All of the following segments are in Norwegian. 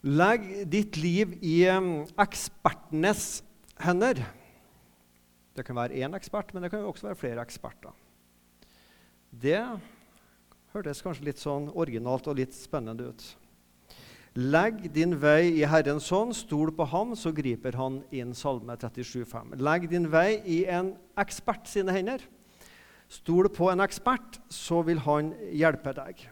Legg ditt liv i ekspertenes hender. Det kan være én ekspert, men det kan også være flere eksperter. Det hørtes kanskje litt sånn originalt og litt spennende ut. Legg din vei i Herrens hånd, stol på ham, så griper han inn. Salme 37,5. Legg din vei i en ekspert sine hender. Stol på en ekspert, så vil han hjelpe deg.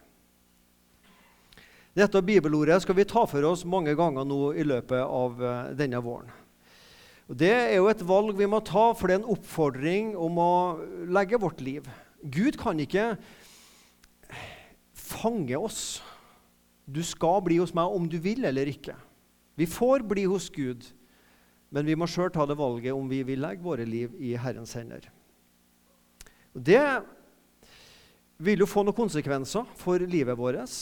Dette bibelordet skal vi ta for oss mange ganger nå i løpet av eh, denne våren. Og Det er jo et valg vi må ta, for det er en oppfordring om å legge vårt liv. Gud kan ikke fange oss. Du skal bli hos meg om du vil eller ikke. Vi får bli hos Gud, men vi må sjøl ta det valget om vi vil legge våre liv i Herrens hender. Det vil jo få noen konsekvenser for livet vårt,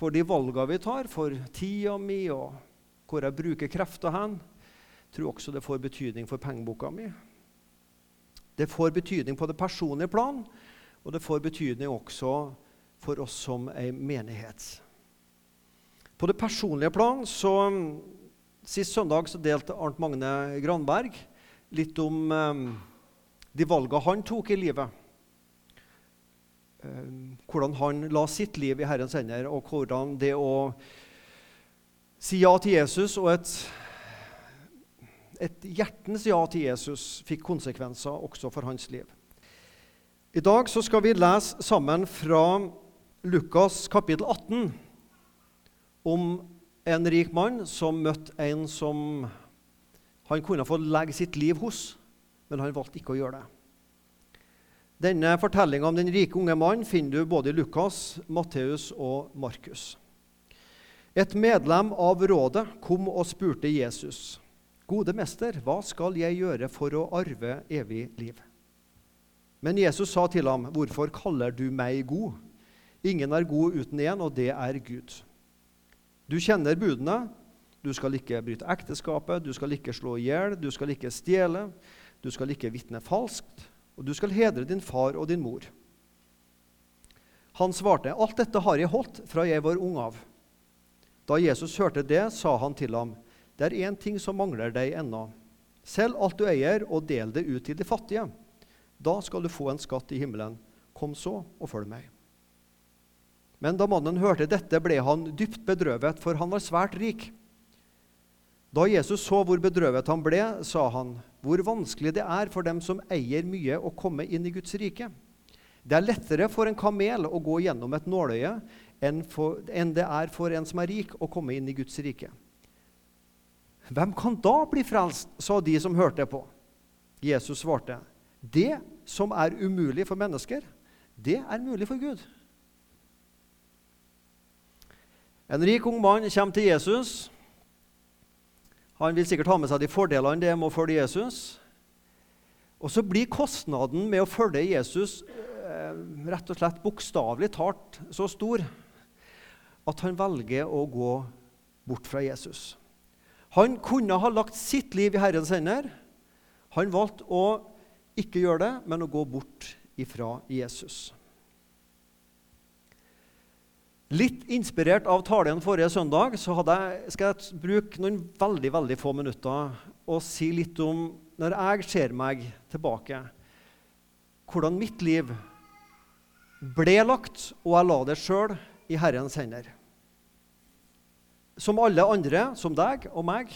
for de valgene vi tar, for tida mi og hvor jeg bruker krefter hen. Jeg tror også det får betydning for pengeboka mi. Det får betydning på det personlige plan, og det får betydning også for oss som ei menighet. På det personlige plan så Sist søndag så delte Arnt Magne Granberg litt om eh, de valgene han tok i livet. Eh, hvordan han la sitt liv i Herrens hender, og hvordan det å si ja til Jesus og et, et hjertens ja til Jesus fikk konsekvenser også for hans liv. I dag så skal vi lese sammen fra Lukas kapittel 18 om en rik mann som møtte en som han kunne få legge sitt liv hos, men han valgte ikke å gjøre det. Denne fortellinga om den rike unge mannen finner du både i Lukas, Matteus og Markus. Et medlem av rådet kom og spurte Jesus, 'Gode mester, hva skal jeg gjøre for å arve evig liv?' Men Jesus sa til ham, 'Hvorfor kaller du meg god?' Ingen er god uten én, og det er Gud. Du kjenner budene. Du skal ikke bryte ekteskapet, du skal ikke slå i hjel, du skal ikke stjele, du skal ikke vitne falskt, og du skal hedre din far og din mor. Han svarte, Alt dette har jeg holdt fra jeg var ung av. Da Jesus hørte det, sa han til ham, Det er én ting som mangler deg ennå. Selg alt du eier, og del det ut til de fattige. Da skal du få en skatt i himmelen. Kom så og følg meg. Men da mannen hørte dette, ble han dypt bedrøvet, for han var svært rik. Da Jesus så hvor bedrøvet han ble, sa han, hvor vanskelig det er for dem som eier mye, å komme inn i Guds rike. Det er lettere for en kamel å gå gjennom et nåløye enn, for, enn det er for en som er rik, å komme inn i Guds rike. Hvem kan da bli frelst, sa de som hørte på. Jesus svarte, det som er umulig for mennesker, det er mulig for Gud. En rik ung mann kommer til Jesus. Han vil sikkert ha med seg de fordelene det er med å følge Jesus. Og så blir kostnaden med å følge Jesus eh, rett og slett bokstavelig talt så stor at han velger å gå bort fra Jesus. Han kunne ha lagt sitt liv i Herrens hender. Han valgte å ikke gjøre det, men å gå bort ifra Jesus. Litt inspirert av talen forrige søndag så jeg, skal jeg bruke noen veldig veldig få minutter og si litt om, når jeg ser meg tilbake, hvordan mitt liv ble lagt, og jeg la det sjøl i Herrens hender. Som alle andre, som deg og meg,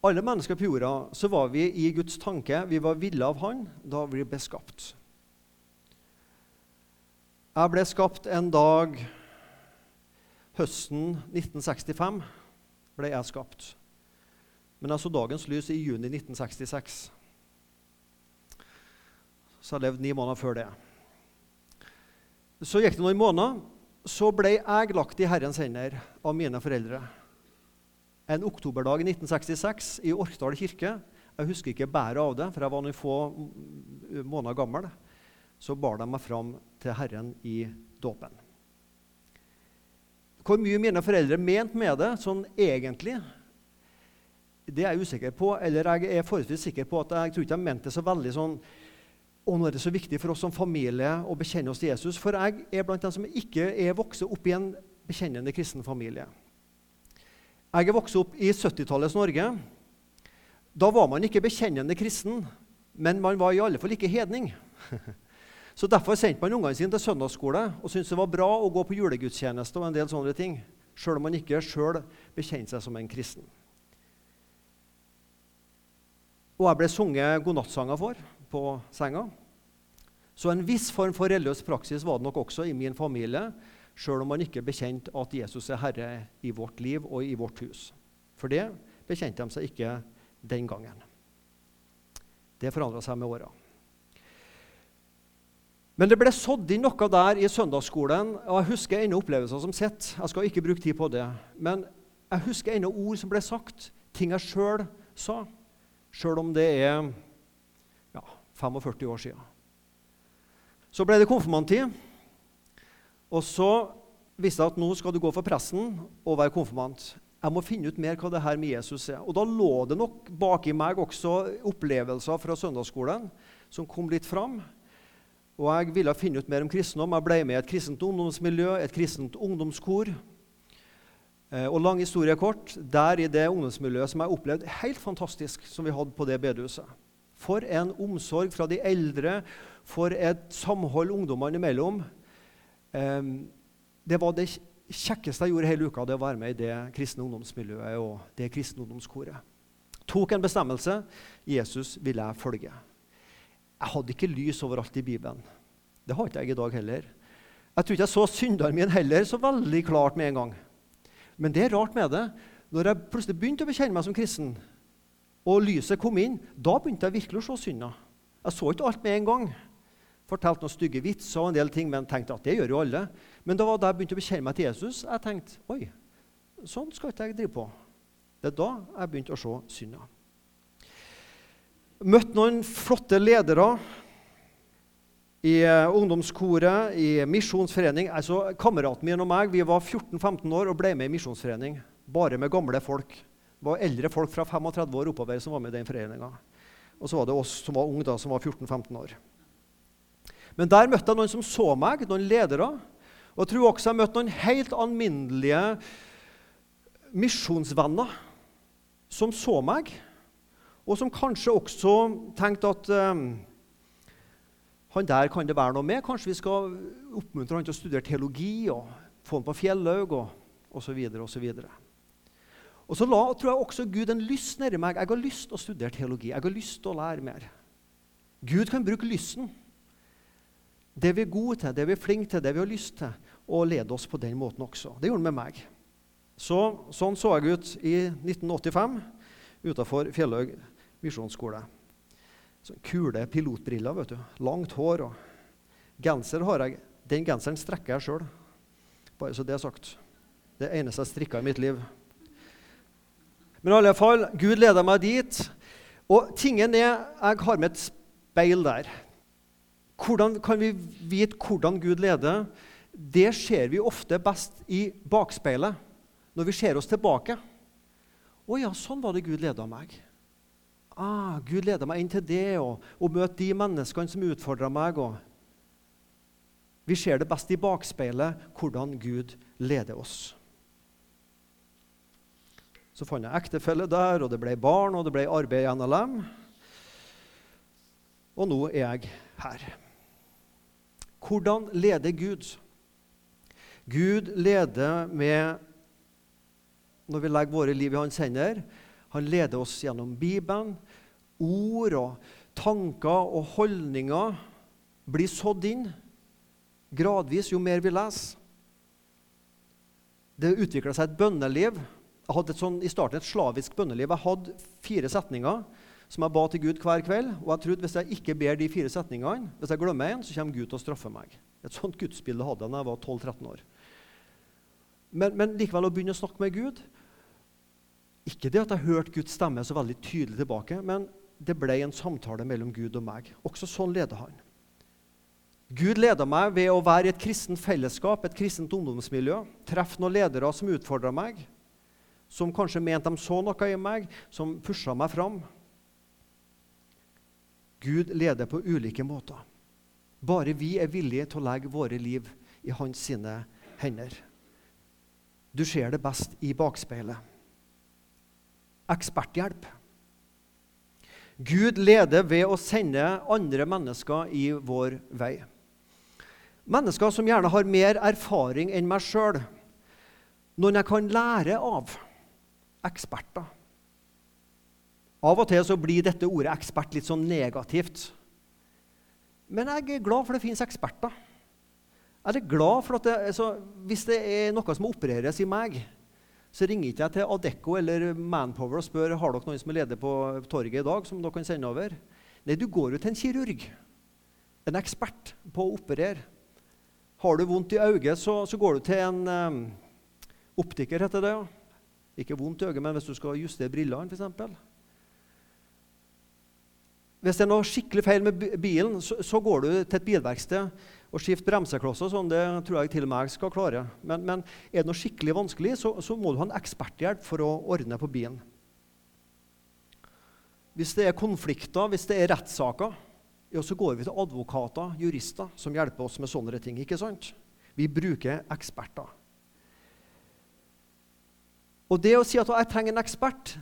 alle mennesker på jorda, så var vi i Guds tanke. Vi var ville av Han da vi ble skapt. Jeg ble skapt en dag Høsten 1965 ble jeg skapt. Men jeg så dagens lys i juni 1966. Så jeg levde ni måneder før det. Så gikk det noen måneder, så ble jeg lagt i Herrens hender av mine foreldre. En oktoberdag i 1966 i Orkdal kirke. Jeg husker ikke bæret av det, for jeg var noen få måneder gammel. Så bar de meg fram til Herren i dåpen. Hvor mye mine foreldre mente med det sånn egentlig, det er jeg usikker på. Eller jeg er forholdsvis sikker på at jeg tror ikke de mente det så veldig sånn og nå er det så viktig for oss som familie å bekjenne oss til Jesus. For jeg er blant dem som ikke er vokst opp i en bekjennende kristen familie. Jeg er vokst opp i 70-tallets Norge. Da var man ikke bekjennende kristen, men man var i alle fall ikke hedning. Så Derfor sendte man ungene sine til søndagsskole og syntes det var bra å gå på julegudstjeneste og en del sånne ting, sjøl om man ikke sjøl bekjente seg som en kristen. Og jeg ble sunget godnattsanger for på senga. Så en viss form for religiøs praksis var det nok også i min familie, sjøl om man ikke bekjente at Jesus er herre i vårt liv og i vårt hus. For det bekjente de seg ikke den gangen. Det forandra seg med åra. Men det ble sådd inn noe der i søndagsskolen, og jeg husker ennå opplevelser som sitt. Jeg skal ikke bruke tid på det. Men jeg husker ennå ord som ble sagt, ting jeg sjøl sa, sjøl om det er ja, 45 år sia. Så ble det konfirmanttid, og så visste jeg at nå skal du gå for pressen og være konfirmant. Jeg må finne ut mer hva det her med Jesus er. Og da lå det nok baki meg også opplevelser fra søndagsskolen som kom litt fram. Og jeg ville finne ut mer om kristendom. Jeg ble med i et kristent ungdomsmiljø, et kristent ungdomskor. Eh, og lang historie kort, der i det ungdomsmiljøet som jeg opplevde helt fantastisk, som vi hadde på det bedehuset. For en omsorg fra de eldre, for et samhold ungdommene imellom. Det var det kjekkeste jeg gjorde hele uka, det å være med i det kristne ungdomsmiljøet og det kristne ungdomskoret. Tok en bestemmelse. Jesus ville jeg følge. Jeg hadde ikke lys overalt i Bibelen. Det har ikke jeg i dag heller. Jeg tror ikke jeg så synderen min heller så veldig klart med en gang. Men det er rart med det. Når jeg plutselig begynte å bekjenne meg som kristen, og lyset kom inn, da begynte jeg virkelig å se synda. Jeg så ikke alt med en gang. Fortalte noen stygge vitser og en del ting, men tenkte at det gjør jo alle. Men da var da jeg begynte å bekjenne meg til Jesus, jeg tenkte oi, sånn skal ikke jeg drive på. Det er da jeg begynte å se synda. Møtte noen flotte ledere i eh, ungdomskoret, i misjonsforening. Altså, kameraten min og meg vi var 14-15 år og ble med i misjonsforening. Bare med gamle folk. Det var eldre folk fra 35 år oppover som var med i den foreninga. Og så var det oss som var unge, da, som var 14-15 år. Men der møtte jeg noen som så meg, noen ledere. Og jeg tror også jeg møtte noen helt alminnelige misjonsvenner som så meg og som kanskje også tenkte at eh, han der kan det være noe med. Kanskje vi skal oppmuntre han til å studere teologi og få han på Fjellhaug og osv. osv. Og så la tror jeg også Gud en lyst nedi meg. Jeg har lyst til å studere teologi. Jeg har lyst til å lære mer. Gud kan bruke lysten, det vi er gode til, det vi er flinke til, det vi har lyst til, og lede oss på den måten også. Det gjorde han med meg. Så, sånn så jeg ut i 1985 utafor Fjellhaug misjonsskole. Sånn kule pilotbriller, vet du. Langt hår. og Genser har jeg. Den genseren strekker jeg sjøl. Bare så det er sagt. Det eneste jeg strikka i mitt liv. Men i alle fall, Gud leder meg dit. Og tingen er Jeg har med et speil der. Hvordan kan vi vite hvordan Gud leder? Det ser vi ofte best i bakspeilet, når vi ser oss tilbake. Å ja, sånn var det Gud leda meg ah, Gud leder meg inn til det, og, og møte de menneskene som utfordrer meg. Og vi ser det best i bakspeilet hvordan Gud leder oss. Så fant jeg ektefelle der, og det ble barn, og det ble arbeid i NLM. Og nå er jeg her. Hvordan leder Gud? Gud leder med Når vi legger våre liv i hans hender, han leder oss gjennom Bibelen, ord og tanker og holdninger blir sådd inn gradvis jo mer vi leser. Det utvikla seg et bønneliv. Jeg hadde et sånn, i starten et slavisk bønneliv. Jeg hadde fire setninger som jeg ba til Gud hver kveld. Og jeg trodde hvis jeg ikke ber de fire setningene, hvis jeg glemmer en, så kommer Gud til å straffe meg. Et sånt gudsbilde hadde jeg da jeg var 12-13 år. Men, men, likevel å begynne å snakke med Gud Ikke det at jeg hørte Guds stemme så veldig tydelig tilbake, men det ble en samtale mellom Gud og meg. Også sånn leder han. Gud leda meg ved å være i et kristent fellesskap, et kristent ungdomsmiljø. Treffe noen ledere som utfordra meg, som kanskje mente de så noe i meg, som pusha meg fram. Gud leder på ulike måter. Bare vi er villige til å legge våre liv i hans sine hender. Du ser det best i bakspeilet. eksperthjelp. Gud leder ved å sende andre mennesker i vår vei. Mennesker som gjerne har mer erfaring enn meg sjøl. Noen jeg kan lære av. Eksperter. Av og til så blir dette ordet ekspert litt sånn negativt. Men jeg er glad for det finnes eksperter. Jeg er glad for at det, altså, Hvis det er noe som opereres i meg, så ringer ikke jeg til Adecco eller Manpower og spør har dere noen som er ledig på torget i dag. som dere kan sende over. Nei, du går jo til en kirurg, en ekspert på å operere. Har du vondt i øyet, så, så går du til en um, optiker, heter det. ja. Ikke vondt i øyet, men hvis du skal justere brillene, f.eks. Hvis det er noe skikkelig feil med bilen, så, så går du til et bilverksted og skifte bremseklosser. Sånn, det tror jeg til og med jeg skal klare. Men, men er det noe skikkelig vanskelig, så, så, må du ha en eksperthjelp for å ordne på bilen. Hvis det er konflikter, hvis det er rettssaker, ja, så går vi til advokater, jurister, som hjelper oss med sånne ting. ikke sant? Vi bruker eksperter. Og det å si at jeg trenger en ekspert,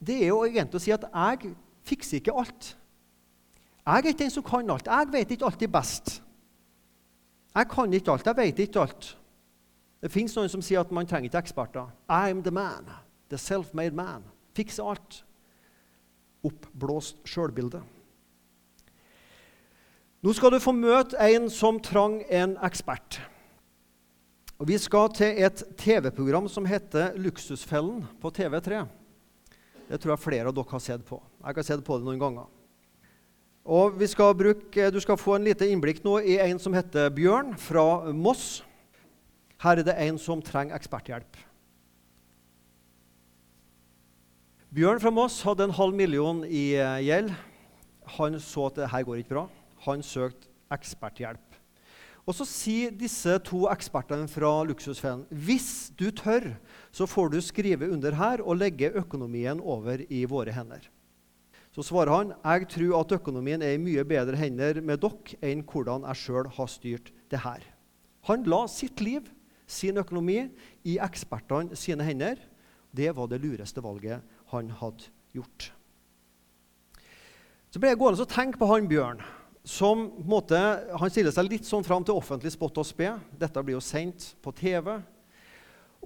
det er jo egentlig å si at jeg fikser ikke alt. Jeg er ikke den som kan alt. Jeg vet ikke alltid best. Jeg kan ikke alt. Jeg vet ikke alt. Det fins noen som sier at man trenger ikke eksperter. I'm the man. The self-made man. Fikser alt. Oppblåst sjølbilde. Nå skal du få møte en som trang en ekspert. Og Vi skal til et TV-program som heter Luksusfellen på TV3. Det tror jeg flere av dere har sett på. Jeg har sett på det noen ganger. Og skal bruke, Du skal få en lite innblikk nå i en som heter Bjørn fra Moss. Her er det en som trenger eksperthjelp. Bjørn fra Moss hadde en halv million i eh, gjeld. Han så at det her går ikke bra. Han søkte eksperthjelp. Og Så sier disse to ekspertene fra Luksusfellen hvis du tør, så får du skrive under her og legge økonomien over i våre hender. Så svarer han jeg tror at økonomien er i mye bedre hender med dere enn hvordan jeg sjøl har styrt det her. Han la sitt liv, sin økonomi, i ekspertene sine hender. Det var det lureste valget han hadde gjort. Så ble jeg gående og tenke på han Bjørn som på en måte, Han stiller seg litt sånn fram til offentlig spott og spe. Dette blir jo sendt på TV.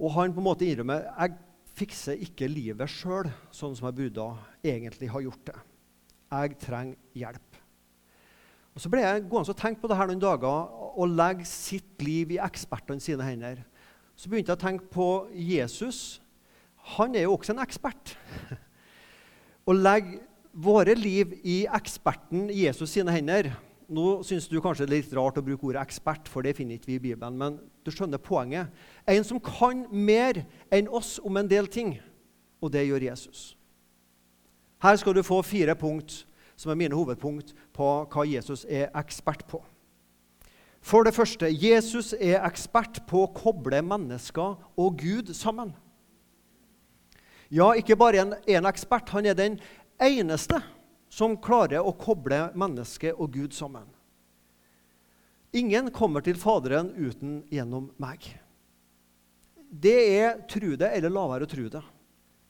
Og han på en måte innrømmer jeg fikser ikke livet sjøl sånn som burde egentlig ha gjort det. Jeg trenger hjelp. Og Så ble jeg gående og tenke på det her noen dager og legge sitt liv i ekspertene sine hender. Så begynte jeg å tenke på Jesus. Han er jo også en ekspert. Å legge våre liv i eksperten Jesus sine hender. Nå syns du kanskje det er litt rart å bruke ordet ekspert, for det finner ikke vi i Bibelen. Men du skjønner poenget. En som kan mer enn oss om en del ting. Og det gjør Jesus. Her skal du få fire punkt som er mine hovedpunkt på hva Jesus er ekspert på. For det første Jesus er ekspert på å koble mennesker og Gud sammen. Ja, ikke bare en, en ekspert. Han er den eneste som klarer å koble mennesket og Gud sammen. Ingen kommer til Faderen uten gjennom meg. Det er tru det eller la være å tru det.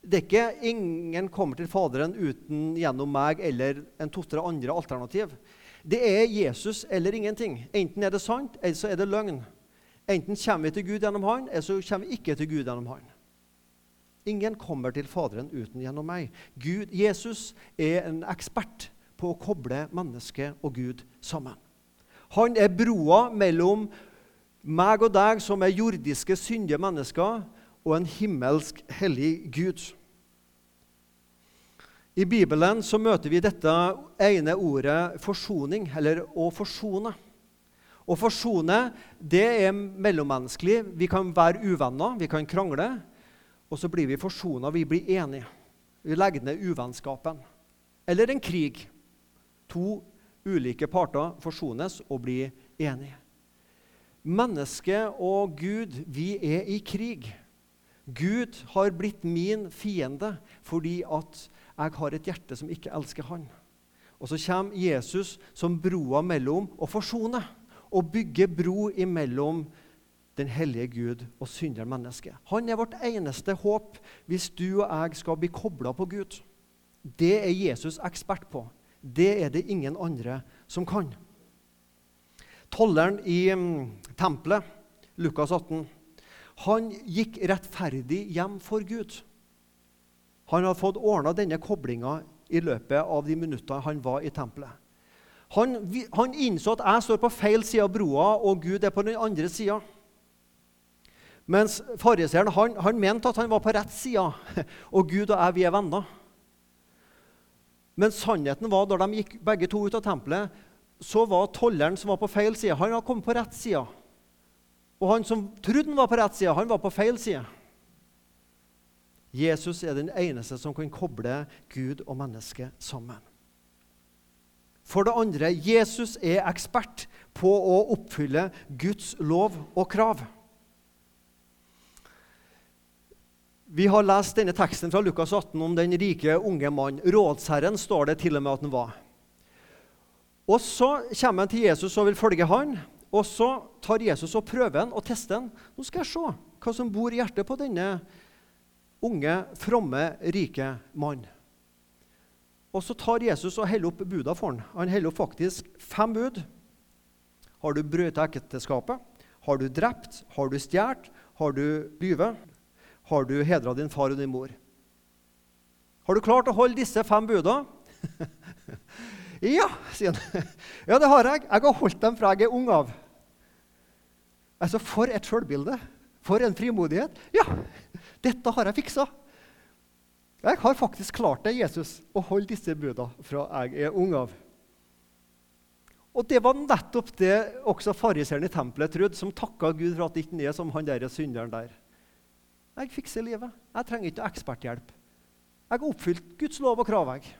Det er ikke ingen kommer til Faderen uten gjennom meg eller en to-tre andre alternativ. Det er Jesus eller ingenting. Enten er det sant, eller så er det løgn. Enten kommer vi til Gud gjennom han, eller så kommer vi ikke til Gud gjennom han. Ingen kommer til Faderen uten gjennom meg. Gud, Jesus er en ekspert på å koble menneske og Gud sammen. Han er broa mellom meg og deg, som er jordiske, syndige mennesker, og en himmelsk, hellig Gud. I Bibelen så møter vi dette ene ordet forsoning, eller å forsone. Å forsone det er mellommenneskelig. Vi kan være uvenner, vi kan krangle. Og så blir vi forsona, vi blir enige. Vi legger ned uvennskapen. Eller en krig. To ulike parter forsones og blir enige. Mennesket og Gud, vi er i krig. Gud har blitt min fiende fordi at jeg har et hjerte som ikke elsker Han. Og så kommer Jesus som broa mellom å forsone og bygge bro imellom den hellige Gud og synderen menneske. Han er vårt eneste håp hvis du og jeg skal bli kobla på Gud. Det er Jesus ekspert på. Det er det ingen andre som kan. Tolleren i mm, tempelet, Lukas 18, han gikk rettferdig hjem for Gud. Han hadde fått ordna denne koblinga i løpet av de minuttene han var i tempelet. Han, han innså at jeg står på feil side av broa, og Gud er på den andre sida. Mens fariseeren han, han, mente at han var på rett side, og Gud og jeg vi er venner. Men sannheten var, da de gikk begge to ut av tempelet, så var tolleren som var på feil side, han hadde kommet på rett side. Og han som trodde han var på rett side, han var på feil side. Jesus er den eneste som kan koble Gud og menneske sammen. For det andre, Jesus er ekspert på å oppfylle Guds lov og krav. Vi har lest denne teksten fra Lukas 18 om den rike, unge mannen. Rådsherren står det til og med at han var. Og Så kommer han til Jesus og vil følge han. Og så tar Jesus og prøver han og tester han. Nå skal jeg se hva som bor i hjertet på denne unge, fromme, rike mannen. Og Så tar Jesus og heller opp buda for han. Han heller opp faktisk fem bud. Har du brøyta ekteskapet? Har du drept? Har du stjålet? Har du lyvet? Har du hedra din far og din mor. Har du klart å holde disse fem buda? ja, sier han. Ja, det har jeg. Jeg har holdt dem fra jeg er ung av. Altså, For et sjølbilde! For en frimodighet! Ja, dette har jeg fiksa. Jeg har faktisk klart det, Jesus, å holde disse buda fra jeg er ung av. Og Det var nettopp det også fariseeren i tempelet trodde, som takka Gud for at det ikke er som han der synderen der. Jeg fikser livet. Jeg trenger ikke eksperthjelp. Jeg har oppfylt Guds lov og krav. Jeg.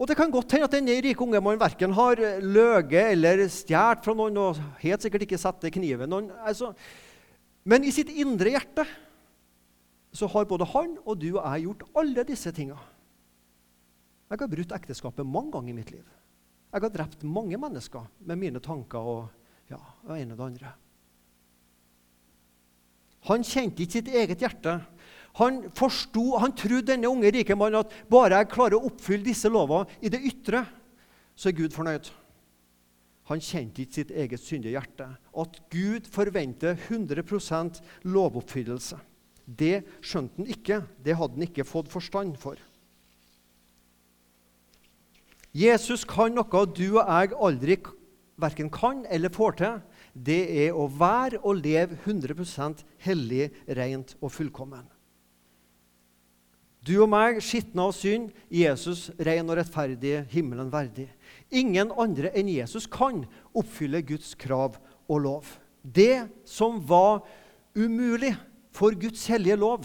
Og Det kan godt hende at denne rike unge mannen verken har løyet eller stjålet fra noen og helt sikkert ikke satt kniven noen. Altså, men i sitt indre hjerte så har både han og du og jeg gjort alle disse tinga. Jeg har brutt ekteskapet mange ganger i mitt liv. Jeg har drept mange mennesker med mine tanker og ja, det ene og det andre. Han kjente ikke sitt eget hjerte. Han forsto, han trodde denne unge rike mannen at bare jeg klarer å oppfylle disse lovene i det ytre, så er Gud fornøyd. Han kjente ikke sitt eget syndige hjerte. At Gud forventer 100% lovoppfyllelse. Det skjønte han ikke. Det hadde han ikke fått forstand for. Jesus kan noe du og jeg aldri verken kan eller får til det er å være og leve 100% hellig, rent og fullkommen. Du og meg, skitne av synd, Jesus ren og rettferdig, himmelen verdig. Ingen andre enn Jesus kan oppfylle Guds krav og lov. Det som var umulig for Guds hellige lov.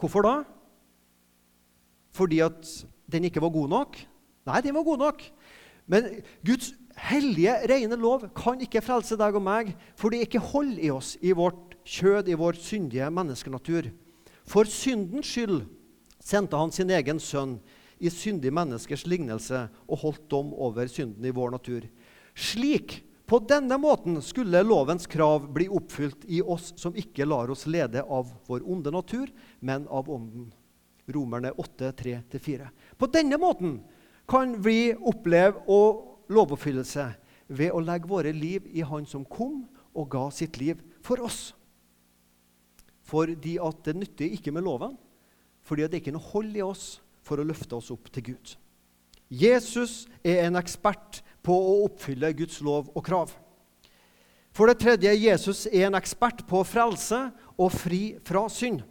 Hvorfor da? Fordi at den ikke var god nok? Nei, den var god nok. Men Guds hellige, rene lov kan ikke frelse deg og meg, for det ikke hold i oss, i vårt kjød, i vår syndige menneskenatur. For syndens skyld sendte han sin egen sønn i syndig menneskers lignelse og holdt dom over synden i vår natur. Slik, på denne måten, skulle lovens krav bli oppfylt i oss som ikke lar oss lede av vår onde natur, men av ånden. Romerne 8, 3-4. På denne måten kan vi oppleve å lovoppfyllelse ved å legge våre liv i Han som kom og ga sitt liv for oss. Fordi at det nytter ikke med loven, fordi det ikke er noe hold i oss for å løfte oss opp til Gud. Jesus er en ekspert på å oppfylle Guds lov og krav. For det tredje, Jesus er en ekspert på frelse og fri fra synd.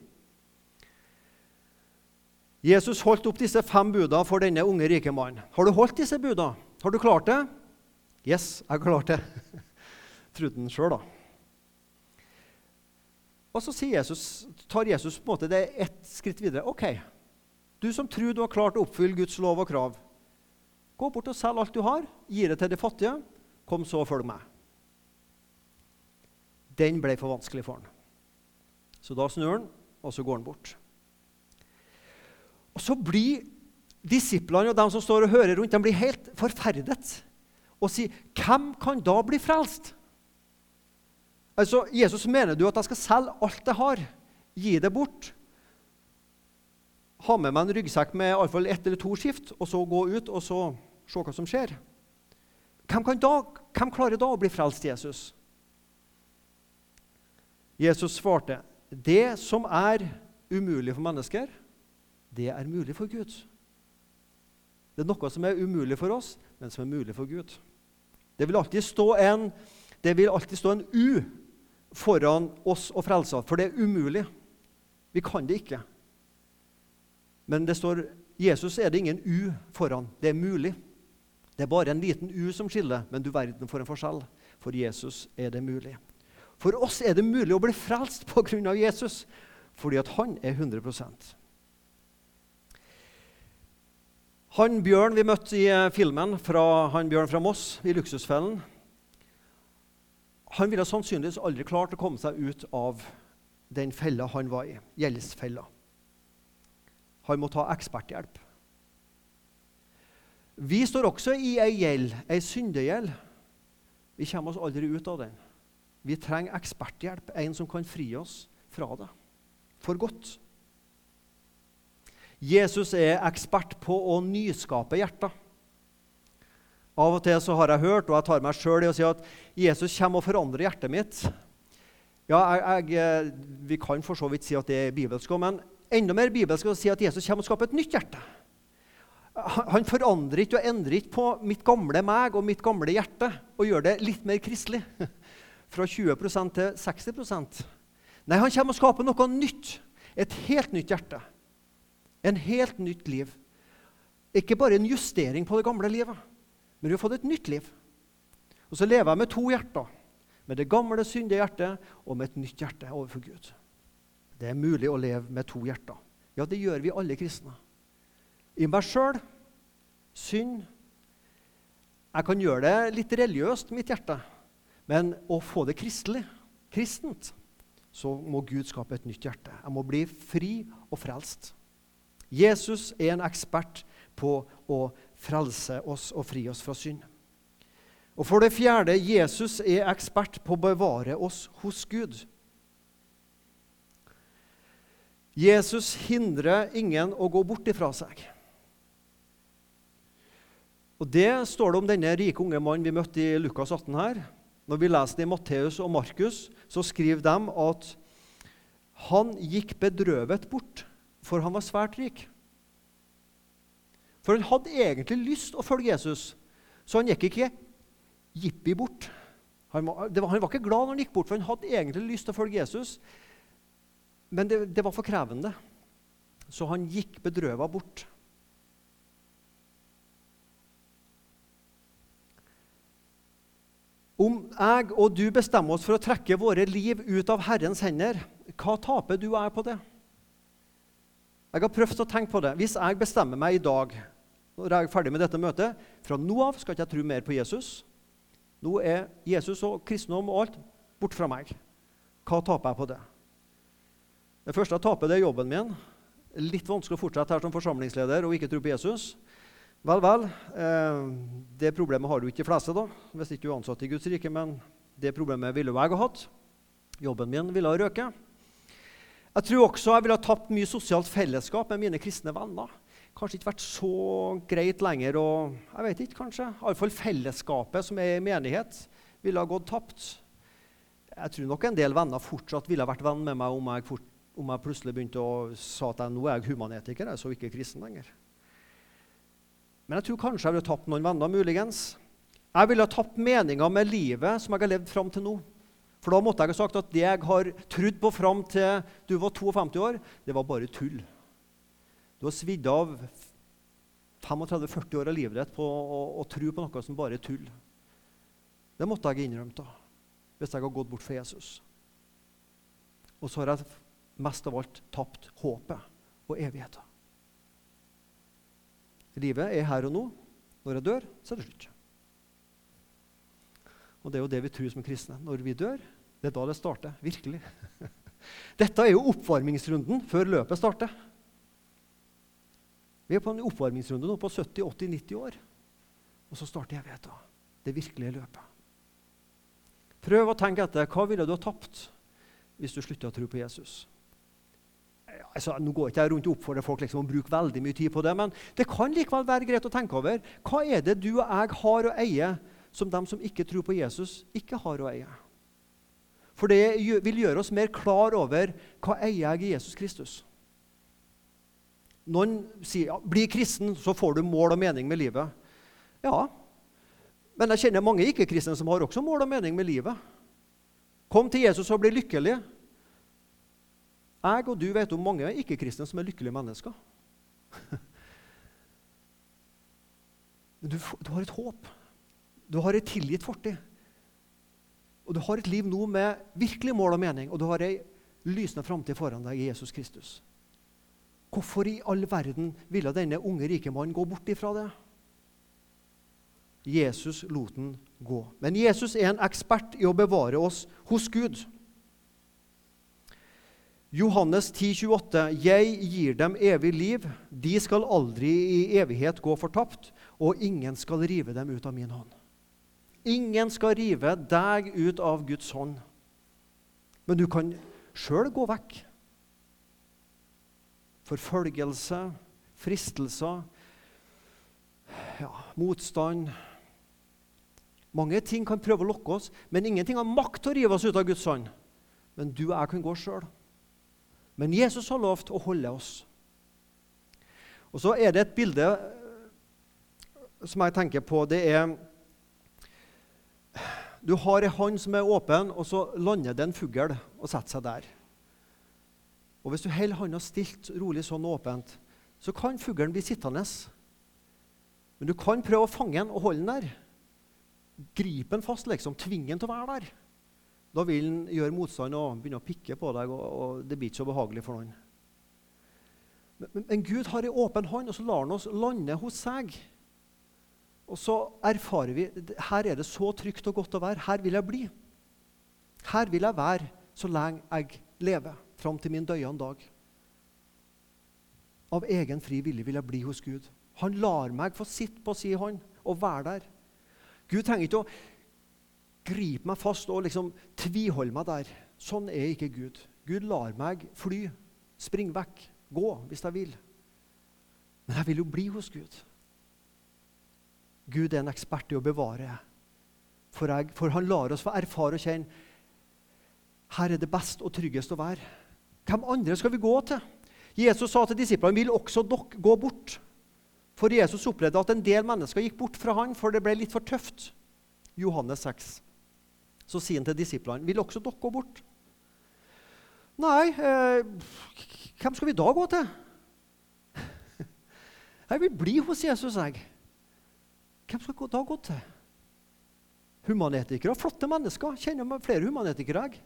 Jesus holdt opp disse fem buda for denne unge rike mannen. Har du holdt disse budene? Har du klart det? Yes, jeg har klart det. Trodde han sjøl, da. Og så Jesus, tar Jesus på en måte det ett skritt videre. OK, du som tror du har klart å oppfylle Guds lov og krav, gå bort og selg alt du har, gi det til de fattige. Kom så og følg meg. Den ble for vanskelig for han. Så da snur han, og så går han bort. Og så blir Disiplene og de som står og hører rundt, de blir helt forferdet og sier, 'Hvem kan da bli frelst?' Altså, Jesus, mener du at jeg skal selge alt jeg har? Gi det bort? Ha med meg en ryggsekk med i fall ett eller to skift, og så gå ut og så se hva som skjer? Hvem, da, hvem klarer da å bli frelst, Jesus? Jesus svarte, 'Det som er umulig for mennesker, det er mulig for Gud.' Det er noe som er umulig for oss, men som er mulig for Gud. Det vil alltid stå en, alltid stå en U foran oss og frelsa, for det er umulig. Vi kan det ikke. Men det står Jesus er det ingen U foran. Det er mulig. Det er bare en liten U som skiller, men du verden for en forskjell. For Jesus er det mulig. For oss er det mulig å bli frelst pga. Jesus, fordi at han er 100 Han Bjørn vi møtte i eh, filmen, fra, han Bjørn fra Moss i Luksusfellen, han ville sannsynligvis aldri klart å komme seg ut av den fella han var i, gjeldsfella. Han måtte ha eksperthjelp. Vi står også i ei gjeld, ei syndegjeld. Vi kommer oss aldri ut av den. Vi trenger eksperthjelp, en som kan fri oss fra det for godt. Jesus er ekspert på å nyskape hjerter. Av og til så har jeg hørt, og jeg tar meg sjøl i å si at Jesus kommer og forandrer hjertet mitt. Ja, jeg, jeg, Vi kan for så vidt si at det er bibelsk, men enda mer bibelsk å si at Jesus kommer og skaper et nytt hjerte. Han forandrer ikke og endrer ikke på mitt gamle meg og mitt gamle hjerte og gjør det litt mer kristelig. Fra 20% til 60% Nei, han kommer og skaper noe nytt. Et helt nytt hjerte. En helt nytt liv. Ikke bare en justering på det gamle livet, men vi har fått et nytt liv. Og så lever jeg med to hjerter. Med det gamle, syndige hjertet og med et nytt hjerte overfor Gud. Det er mulig å leve med to hjerter. Ja, det gjør vi alle kristne. I meg sjøl synd. Jeg kan gjøre det litt religiøst, mitt hjerte. Men å få det kristelig, kristent, så må Gud skape et nytt hjerte. Jeg må bli fri og frelst. Jesus er en ekspert på å frelse oss og fri oss fra synd. Og For det fjerde Jesus er ekspert på å bevare oss hos Gud. Jesus hindrer ingen å gå bort ifra seg. Og Det står det om denne rike unge mannen vi møtte i Lukas 18 her. Når vi leser det i Matteus og Markus, så skriver de at han gikk bedrøvet bort, for han var svært rik. For han hadde egentlig lyst å følge Jesus, så han gikk ikke jippi bort. Han var, han var, ikke glad når han gikk bort, for han hadde egentlig lyst til å følge Jesus. Men det, det var for krevende, så han gikk bedrøva bort. Om jeg og du bestemmer oss for å trekke våre liv ut av Herrens hender, hva taper du og jeg på det? Jeg har prøvd å tenke på det. Hvis jeg bestemmer meg i dag når jeg er ferdig med dette møtet, fra nå av skal ikke jeg tro mer på Jesus. Nå er Jesus og kristendom og alt bort fra meg. Hva taper jeg på det? Det første jeg taper, det er jobben min. Litt vanskelig å fortsette her som forsamlingsleder og ikke tro på Jesus. Vel, vel. Eh, det problemet har du ikke de fleste, da, hvis ikke du er ansatt i Guds rike. Men det problemet ville jeg ha hatt. Jobben min ville ha røket. Jeg tror også jeg ville ha tapt mye sosialt fellesskap med mine kristne venner. Kanskje ikke vært så greit lenger. og jeg vet ikke, kanskje. Iallfall fellesskapet som er i menighet, ville ha gått tapt. Jeg tror nok en del venner fortsatt ville ha vært venn med meg om jeg, fort, om jeg plutselig begynte å sa at jeg, nå er jeg humanetiker, jeg så ikke kristen lenger. Men jeg tror kanskje jeg ville ha tapt noen venner, muligens. Jeg ville ha tapt meninga med livet som jeg har levd fram til nå. For da måtte jeg ha sagt at det jeg har trodd på fram til du var 52 år, det var bare tull. Du har svidd av 35-40 år av livet ditt på å, å, tro på noe som bare er tull. Det måtte jeg ha innrømt da, hvis jeg har gått bort fra Jesus. Og så har jeg mest av alt tapt håpet og evigheten. Livet er her og nå. Når jeg dør, så er det slutt. Og det er jo det vi tror som kristne. Når vi dør, det er da det starter. Virkelig. Dette er jo oppvarmingsrunden før løpet starter. Vi er på en oppvarmingsrunde nå på 70-80-90 år. Og så starter evigheten. Det virkelige løpet. Prøv å tenke etter. Hva ville du ha tapt hvis du slutta å tro på Jesus? Altså, nå går ikke jeg rundt og oppfordrer folk liksom å bruke veldig mye tid på det, men det kan likevel være greit å tenke over. Hva er det du og jeg har å eie som de som ikke tror på Jesus, ikke har å eie? For det vil gjøre oss mer klar over hva eier jeg i Jesus Kristus. Noen sier ja, bli kristen, så får du mål og mening med livet. Ja, men jeg kjenner mange ikke-kristne som har også mål og mening med livet. Kom til Jesus og bli lykkelig. Jeg og du vet om mange ikke-kristne som er lykkelige mennesker. Men du, du, har et håp. Du har et tilgitt fortid. Og du har et liv nå med virkelig mål og mening, og du har ei lysende framtid foran deg i Jesus Kristus. Hvorfor i all verden ville denne unge rike mannen gå bort ifra det? Jesus lot den gå. Men Jesus er en ekspert i å bevare oss hos Gud. Johannes 10, 28, 'Jeg gir dem evig liv. De skal aldri i evighet gå fortapt, og ingen skal rive dem ut av min hånd.' Ingen skal rive deg ut av Guds hånd. Men du kan sjøl gå vekk. Forfølgelse, fristelser, ja, motstand mange ting kan prøve å lokke oss, men ingenting har makt til å rive oss ut av Guds hånd. Men du og jeg kan gå sjøl. Men Jesus har lovt å holde oss. Og Så er det et bilde som jeg tenker på. Det er Du har ei hånd som er åpen, og så lander det en fugl og setter seg der. Og Hvis du holder hånda stilt rolig sånn åpent, så kan fuglen bli sittende. Men du kan prøve å fange den og holde den der. Gripe den fast, liksom. Tvinge den til å være der. Da vil den gjøre motstand og begynne å pikke på deg, og, det blir ikke så behagelig for noen. Men, men, Gud har en åpen hånd, og så lar han oss lande hos seg. Og så erfarer vi her er det så trygt og godt å være. Her vil jeg bli. Her vil jeg være så lenge jeg lever, fram til min døyende dag. Av egen fri vilje vil jeg bli hos Gud. Han lar meg få sitte på si hånd og være der. Gud trenger ikke å gripe meg fast og liksom tviholde meg der. Sånn er ikke Gud. Gud lar meg fly, springe vekk, gå hvis jeg vil. Men jeg vil jo bli hos Gud. Gud er en ekspert i å bevare. For, jeg, for han lar oss få erfare og kjenne her er det best og tryggest å være. Hvem andre skal vi gå til? Jesus sa til disiplene vil også dere gå bort. For Jesus opplevde at en del mennesker gikk bort fra han, for det ble litt for tøft. Johannes 6. Så sier han til disiplene, 'Vil også dere gå bort?' Nei, eh, hvem skal vi da gå til? Jeg vil bli hos Jesus, jeg. Hvem skal da gå til? Humanetikere. Flotte mennesker. Kjenner flere humanetikere. jeg.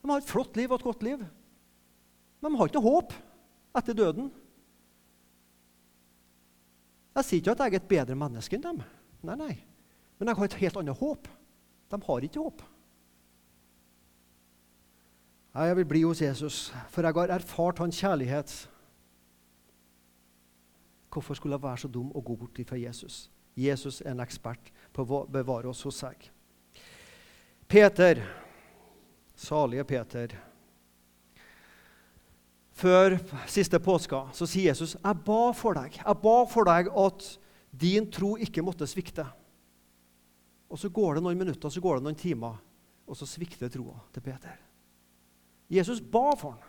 De har et flott liv og et godt liv. Men de har ikke håp etter døden. Jeg sier ikke at jeg er et bedre menneske enn dem. Nei, nei. Men jeg har et helt annet håp. De har ikke håp. Jeg vil bli hos Jesus, for jeg har erfart hans kjærlighet. Hvorfor skulle jeg være så dum og gå bort fra Jesus? Jesus er en ekspert på å bevare oss hos seg. Peter, salige Peter før siste påska så sier Jesus, 'Jeg ba for deg Jeg ba for deg at din tro ikke måtte svikte.' Og Så går det noen minutter, så går det noen timer, og så svikter troa til Peter. Jesus ba for ham.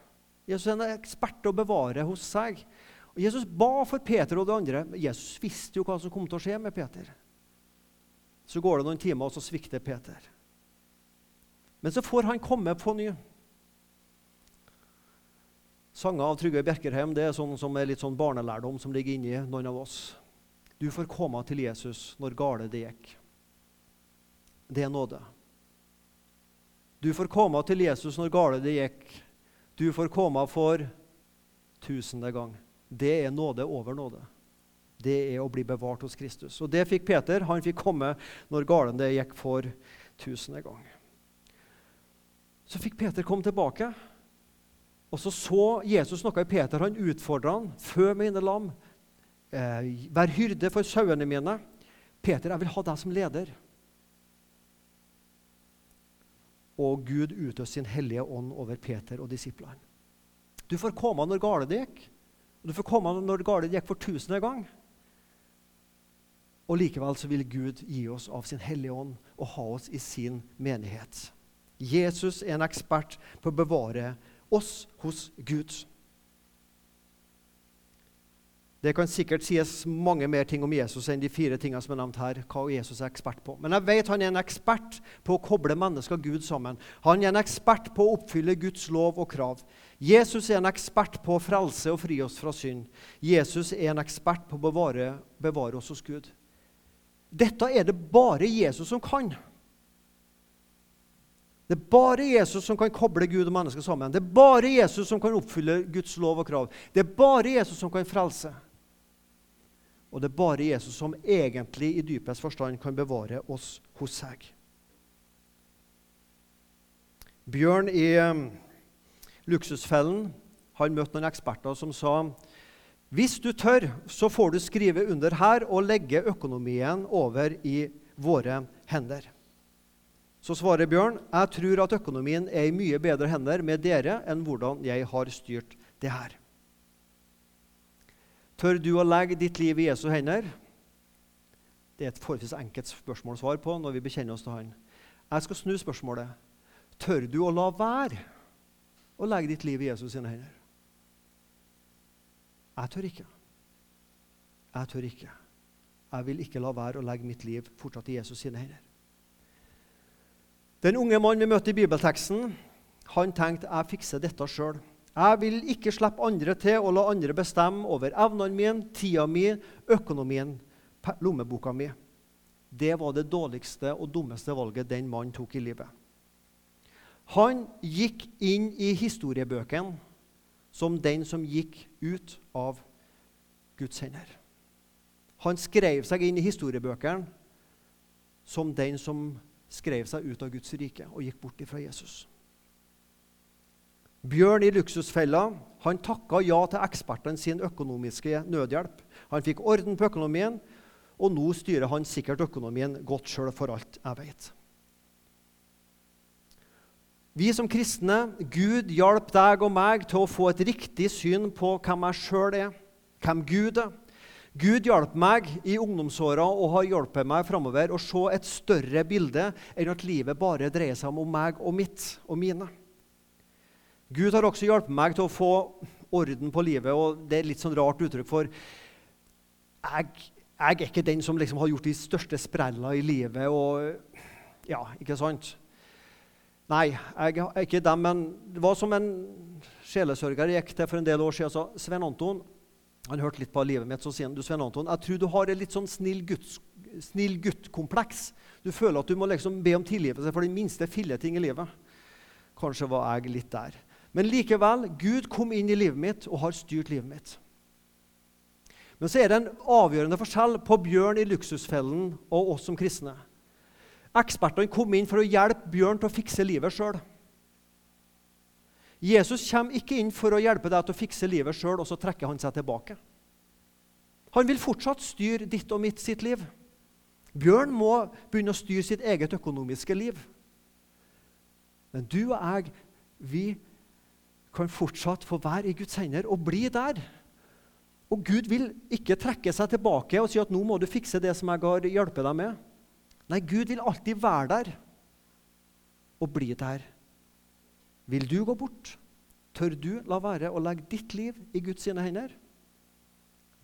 Jesus er en ekspert å bevare hos seg. Og Jesus ba for Peter og de andre. Men Jesus visste jo hva som kom til å skje med Peter. Så går det noen timer, og så svikter Peter. Men så får han komme på ny. Sanger av Trygve Bjerkerheim det er sånn som er litt sånn barnelærdom som ligger inni noen av oss. Du får komme til Jesus når gale det gikk. Det er nåde. Du får komme til Jesus når gale det gikk. Du får komme for tusende gang. Det er nåde over nåde. Det er å bli bevart hos Kristus. Og det fikk Peter. Han fikk komme når galen det gikk for tusende gang. Så fikk Peter komme tilbake. Og så så Jesus noe i Peter. Han utfordra han. Fø mine lam. Eh, vær hyrde for sauene mine. Peter, jeg vil ha deg som leder. og Gud utøste sin hellige ånd over Peter og disiplene. Du får komme når gale det gikk. Du får komme når gale det gikk for tusende gang. Og likevel så vil Gud gi oss av sin hellige ånd og ha oss i sin menighet. Jesus er en ekspert på å bevare oss hos Gud. Det kan sikkert sies mange mer ting om Jesus enn de fire tingene som er nevnt her. hva Jesus er ekspert på. Men jeg vet han er en ekspert på å koble mennesker og Gud sammen. Han er en ekspert på å oppfylle Guds lov og krav. Jesus er en ekspert på å frelse og fri oss fra synd. Jesus er en ekspert på å bevare, bevare oss hos Gud. Dette er det bare Jesus som kan. Det er bare Jesus som kan koble Gud og mennesker sammen. Det er bare Jesus som kan oppfylle Guds lov og krav. Det er bare Jesus som kan frelse. Og det er bare Jesus som egentlig i dypest forstand kan bevare oss hos seg. Bjørn i um, Luksusfellen han møtte noen eksperter som sa hvis du tør, så får du skrive under her og legge økonomien over i våre hender. Så svarer Bjørn jeg tror at økonomien er i mye bedre hender med dere enn hvordan jeg har styrt det her. Tør du å legge ditt liv i Jesu hender? Det er et forholdsvis enkelt spørsmål å svare på når vi bekjenner oss til Han. Jeg skal snu spørsmålet. Tør du å la være å legge ditt liv i Jesus sine hender? Jeg tør ikke. Jeg tør ikke. Jeg vil ikke la være å legge mitt liv fortsatt i Jesus sine hender. Den unge mannen vi møtte i bibelteksten, han tenkte jeg fikser dette sjøl. Jeg vil ikke slippe andre til og la andre bestemme over evnene mine, tida mi, økonomien, lommeboka mi. Det var det dårligste og dummeste valget den mannen tok i livet. Han gikk inn i historiebøkene som den som gikk ut av Guds hender. Han skrev seg inn i historiebøkene som den som skrev seg ut av Guds rike og gikk bort fra Jesus. Bjørn i luksusfella han takka ja til ekspertene sin økonomiske nødhjelp. Han fikk orden på økonomien, og nå styrer han sikkert økonomien godt sjøl, for alt jeg vet. Vi som kristne, Gud hjalp deg og meg til å få et riktig syn på hvem jeg sjøl er, hvem Gud er. Gud hjalp meg i ungdomsåra og har hjulpet meg framover å se et større bilde enn at livet bare dreier seg om meg og mitt og mine. Gud har også hjulpet meg til å få orden på livet. og Det er litt sånn rart uttrykk for jeg, jeg er ikke den som liksom har gjort de største sprella i livet. og ja, ikke sant? Nei, jeg ikke dem, men det var som en sjelesørger jeg gikk til for en del år siden. sa, Sven Anton han hørte litt på livet mitt, så sier han du Sven Anton, jeg tror du har et litt sånn snill, gutt-kompleks. gutt-kompleks. Du føler at du må liksom be om tilgivelse for den minste filleting i livet. Kanskje var jeg litt der. Men likevel, Gud kom inn i livet mitt og har styrt livet mitt. Men så er det en avgjørende forskjell på Bjørn i luksusfellen og oss som kristne. Ekspertene kom inn for å hjelpe Bjørn til å fikse livet sjøl. Jesus kommer ikke inn for å hjelpe deg til å fikse livet sjøl, og så trekker han seg tilbake. Han vil fortsatt styre ditt og mitt sitt liv. Bjørn må begynne å styre sitt eget økonomiske liv. Men du og jeg, vi kan fortsatt få være i Guds hender og bli der. Og Gud vil ikke trekke seg tilbake og si at 'nå må du fikse det som jeg har hjulpet deg med'. Nei, Gud vil alltid være der og bli der. Vil du gå bort? Tør du la være å legge ditt liv i Guds sine hender?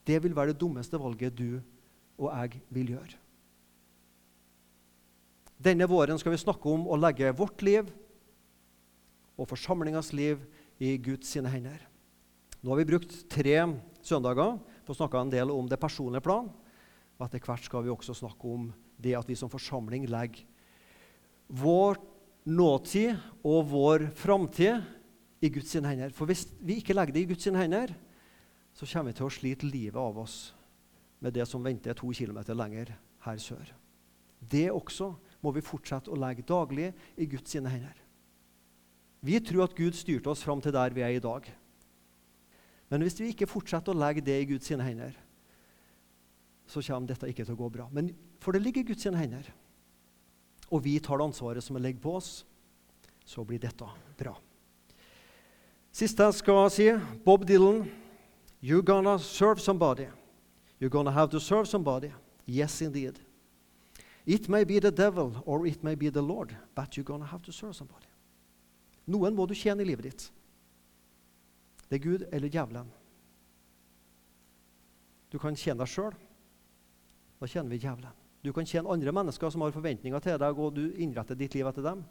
Det vil være det dummeste valget du og jeg vil gjøre. Denne våren skal vi snakke om å legge vårt liv og forsamlingas liv i Guds sine hender. Nå har vi brukt tre søndager på å snakke en del om det personlige plan. Og etter hvert skal vi også snakke om det at vi som forsamling legger vår nåtid og vår framtid i Guds hender. For hvis vi ikke legger det i Guds hender, så kommer vi til å slite livet av oss med det som venter to kilometer lenger her sør. Det også må vi fortsette å legge daglig i Guds hender. Vi tror at Gud styrte oss fram til der vi er i dag. Men hvis vi ikke fortsetter å legge det i Guds hender, så kommer dette ikke til å gå bra. Men For det ligger i Guds hender. Og vi tar det ansvaret som ligger på oss. så blir dette bra. Siste jeg skal si, Bob Dylan. You're gonna serve somebody. You're gonna have to serve somebody. Yes, indeed. It may be the devil or it may be the Lord, but you're gonna have to serve somebody. Noen må du tjene i livet ditt. Det er Gud eller djevelen. Du kan tjene deg sjøl. Da tjener vi djevelen. Du kan tjene andre mennesker som har forventninger til deg, og du innretter ditt liv etter dem.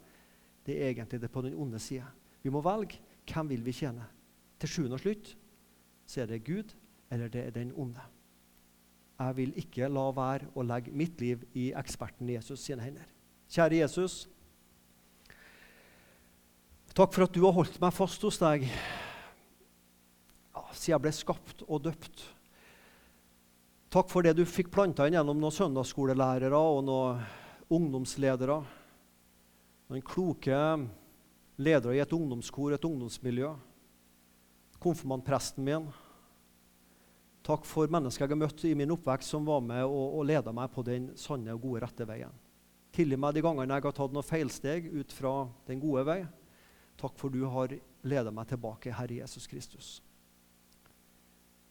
Det er egentlig det på den onde sida. Vi må velge hvem vil vi tjene. Til sjuende og slutt så er det Gud eller det er den onde. Jeg vil ikke la være å legge mitt liv i eksperten Jesus sine hender. Kjære Jesus. Takk for at du har holdt meg fast hos deg ja, siden jeg ble skapt og døpt. Takk for det du fikk planta inn gjennom noen søndagsskolelærere og noen ungdomsledere. Noen kloke ledere i et ungdomskor, et ungdomsmiljø. Konfirmantpresten min. Takk for mennesker jeg har møtt i min oppvekst som var med og, og leda meg på den sanne og gode, rette veien. Tilgi meg de gangene jeg har tatt noen feilsteg ut fra den gode vei. Takk for du har ledet meg tilbake, Herre Jesus Kristus.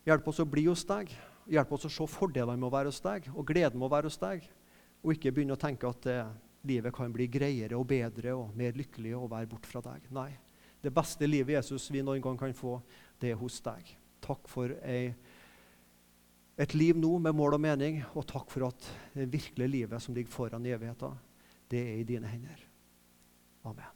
Hjelp oss å bli hos deg. Hjelp oss å se fordelene med å være hos deg og gleden med å være hos deg. Og ikke begynne å tenke at eh, livet kan bli greiere og bedre og mer lykkelig å være bort fra deg. Nei. Det beste livet Jesus vi noen gang kan få, det er hos deg. Takk for ei, et liv nå med mål og mening, og takk for at det virkelige livet som ligger foran i evigheten, det er i dine hender. Amen.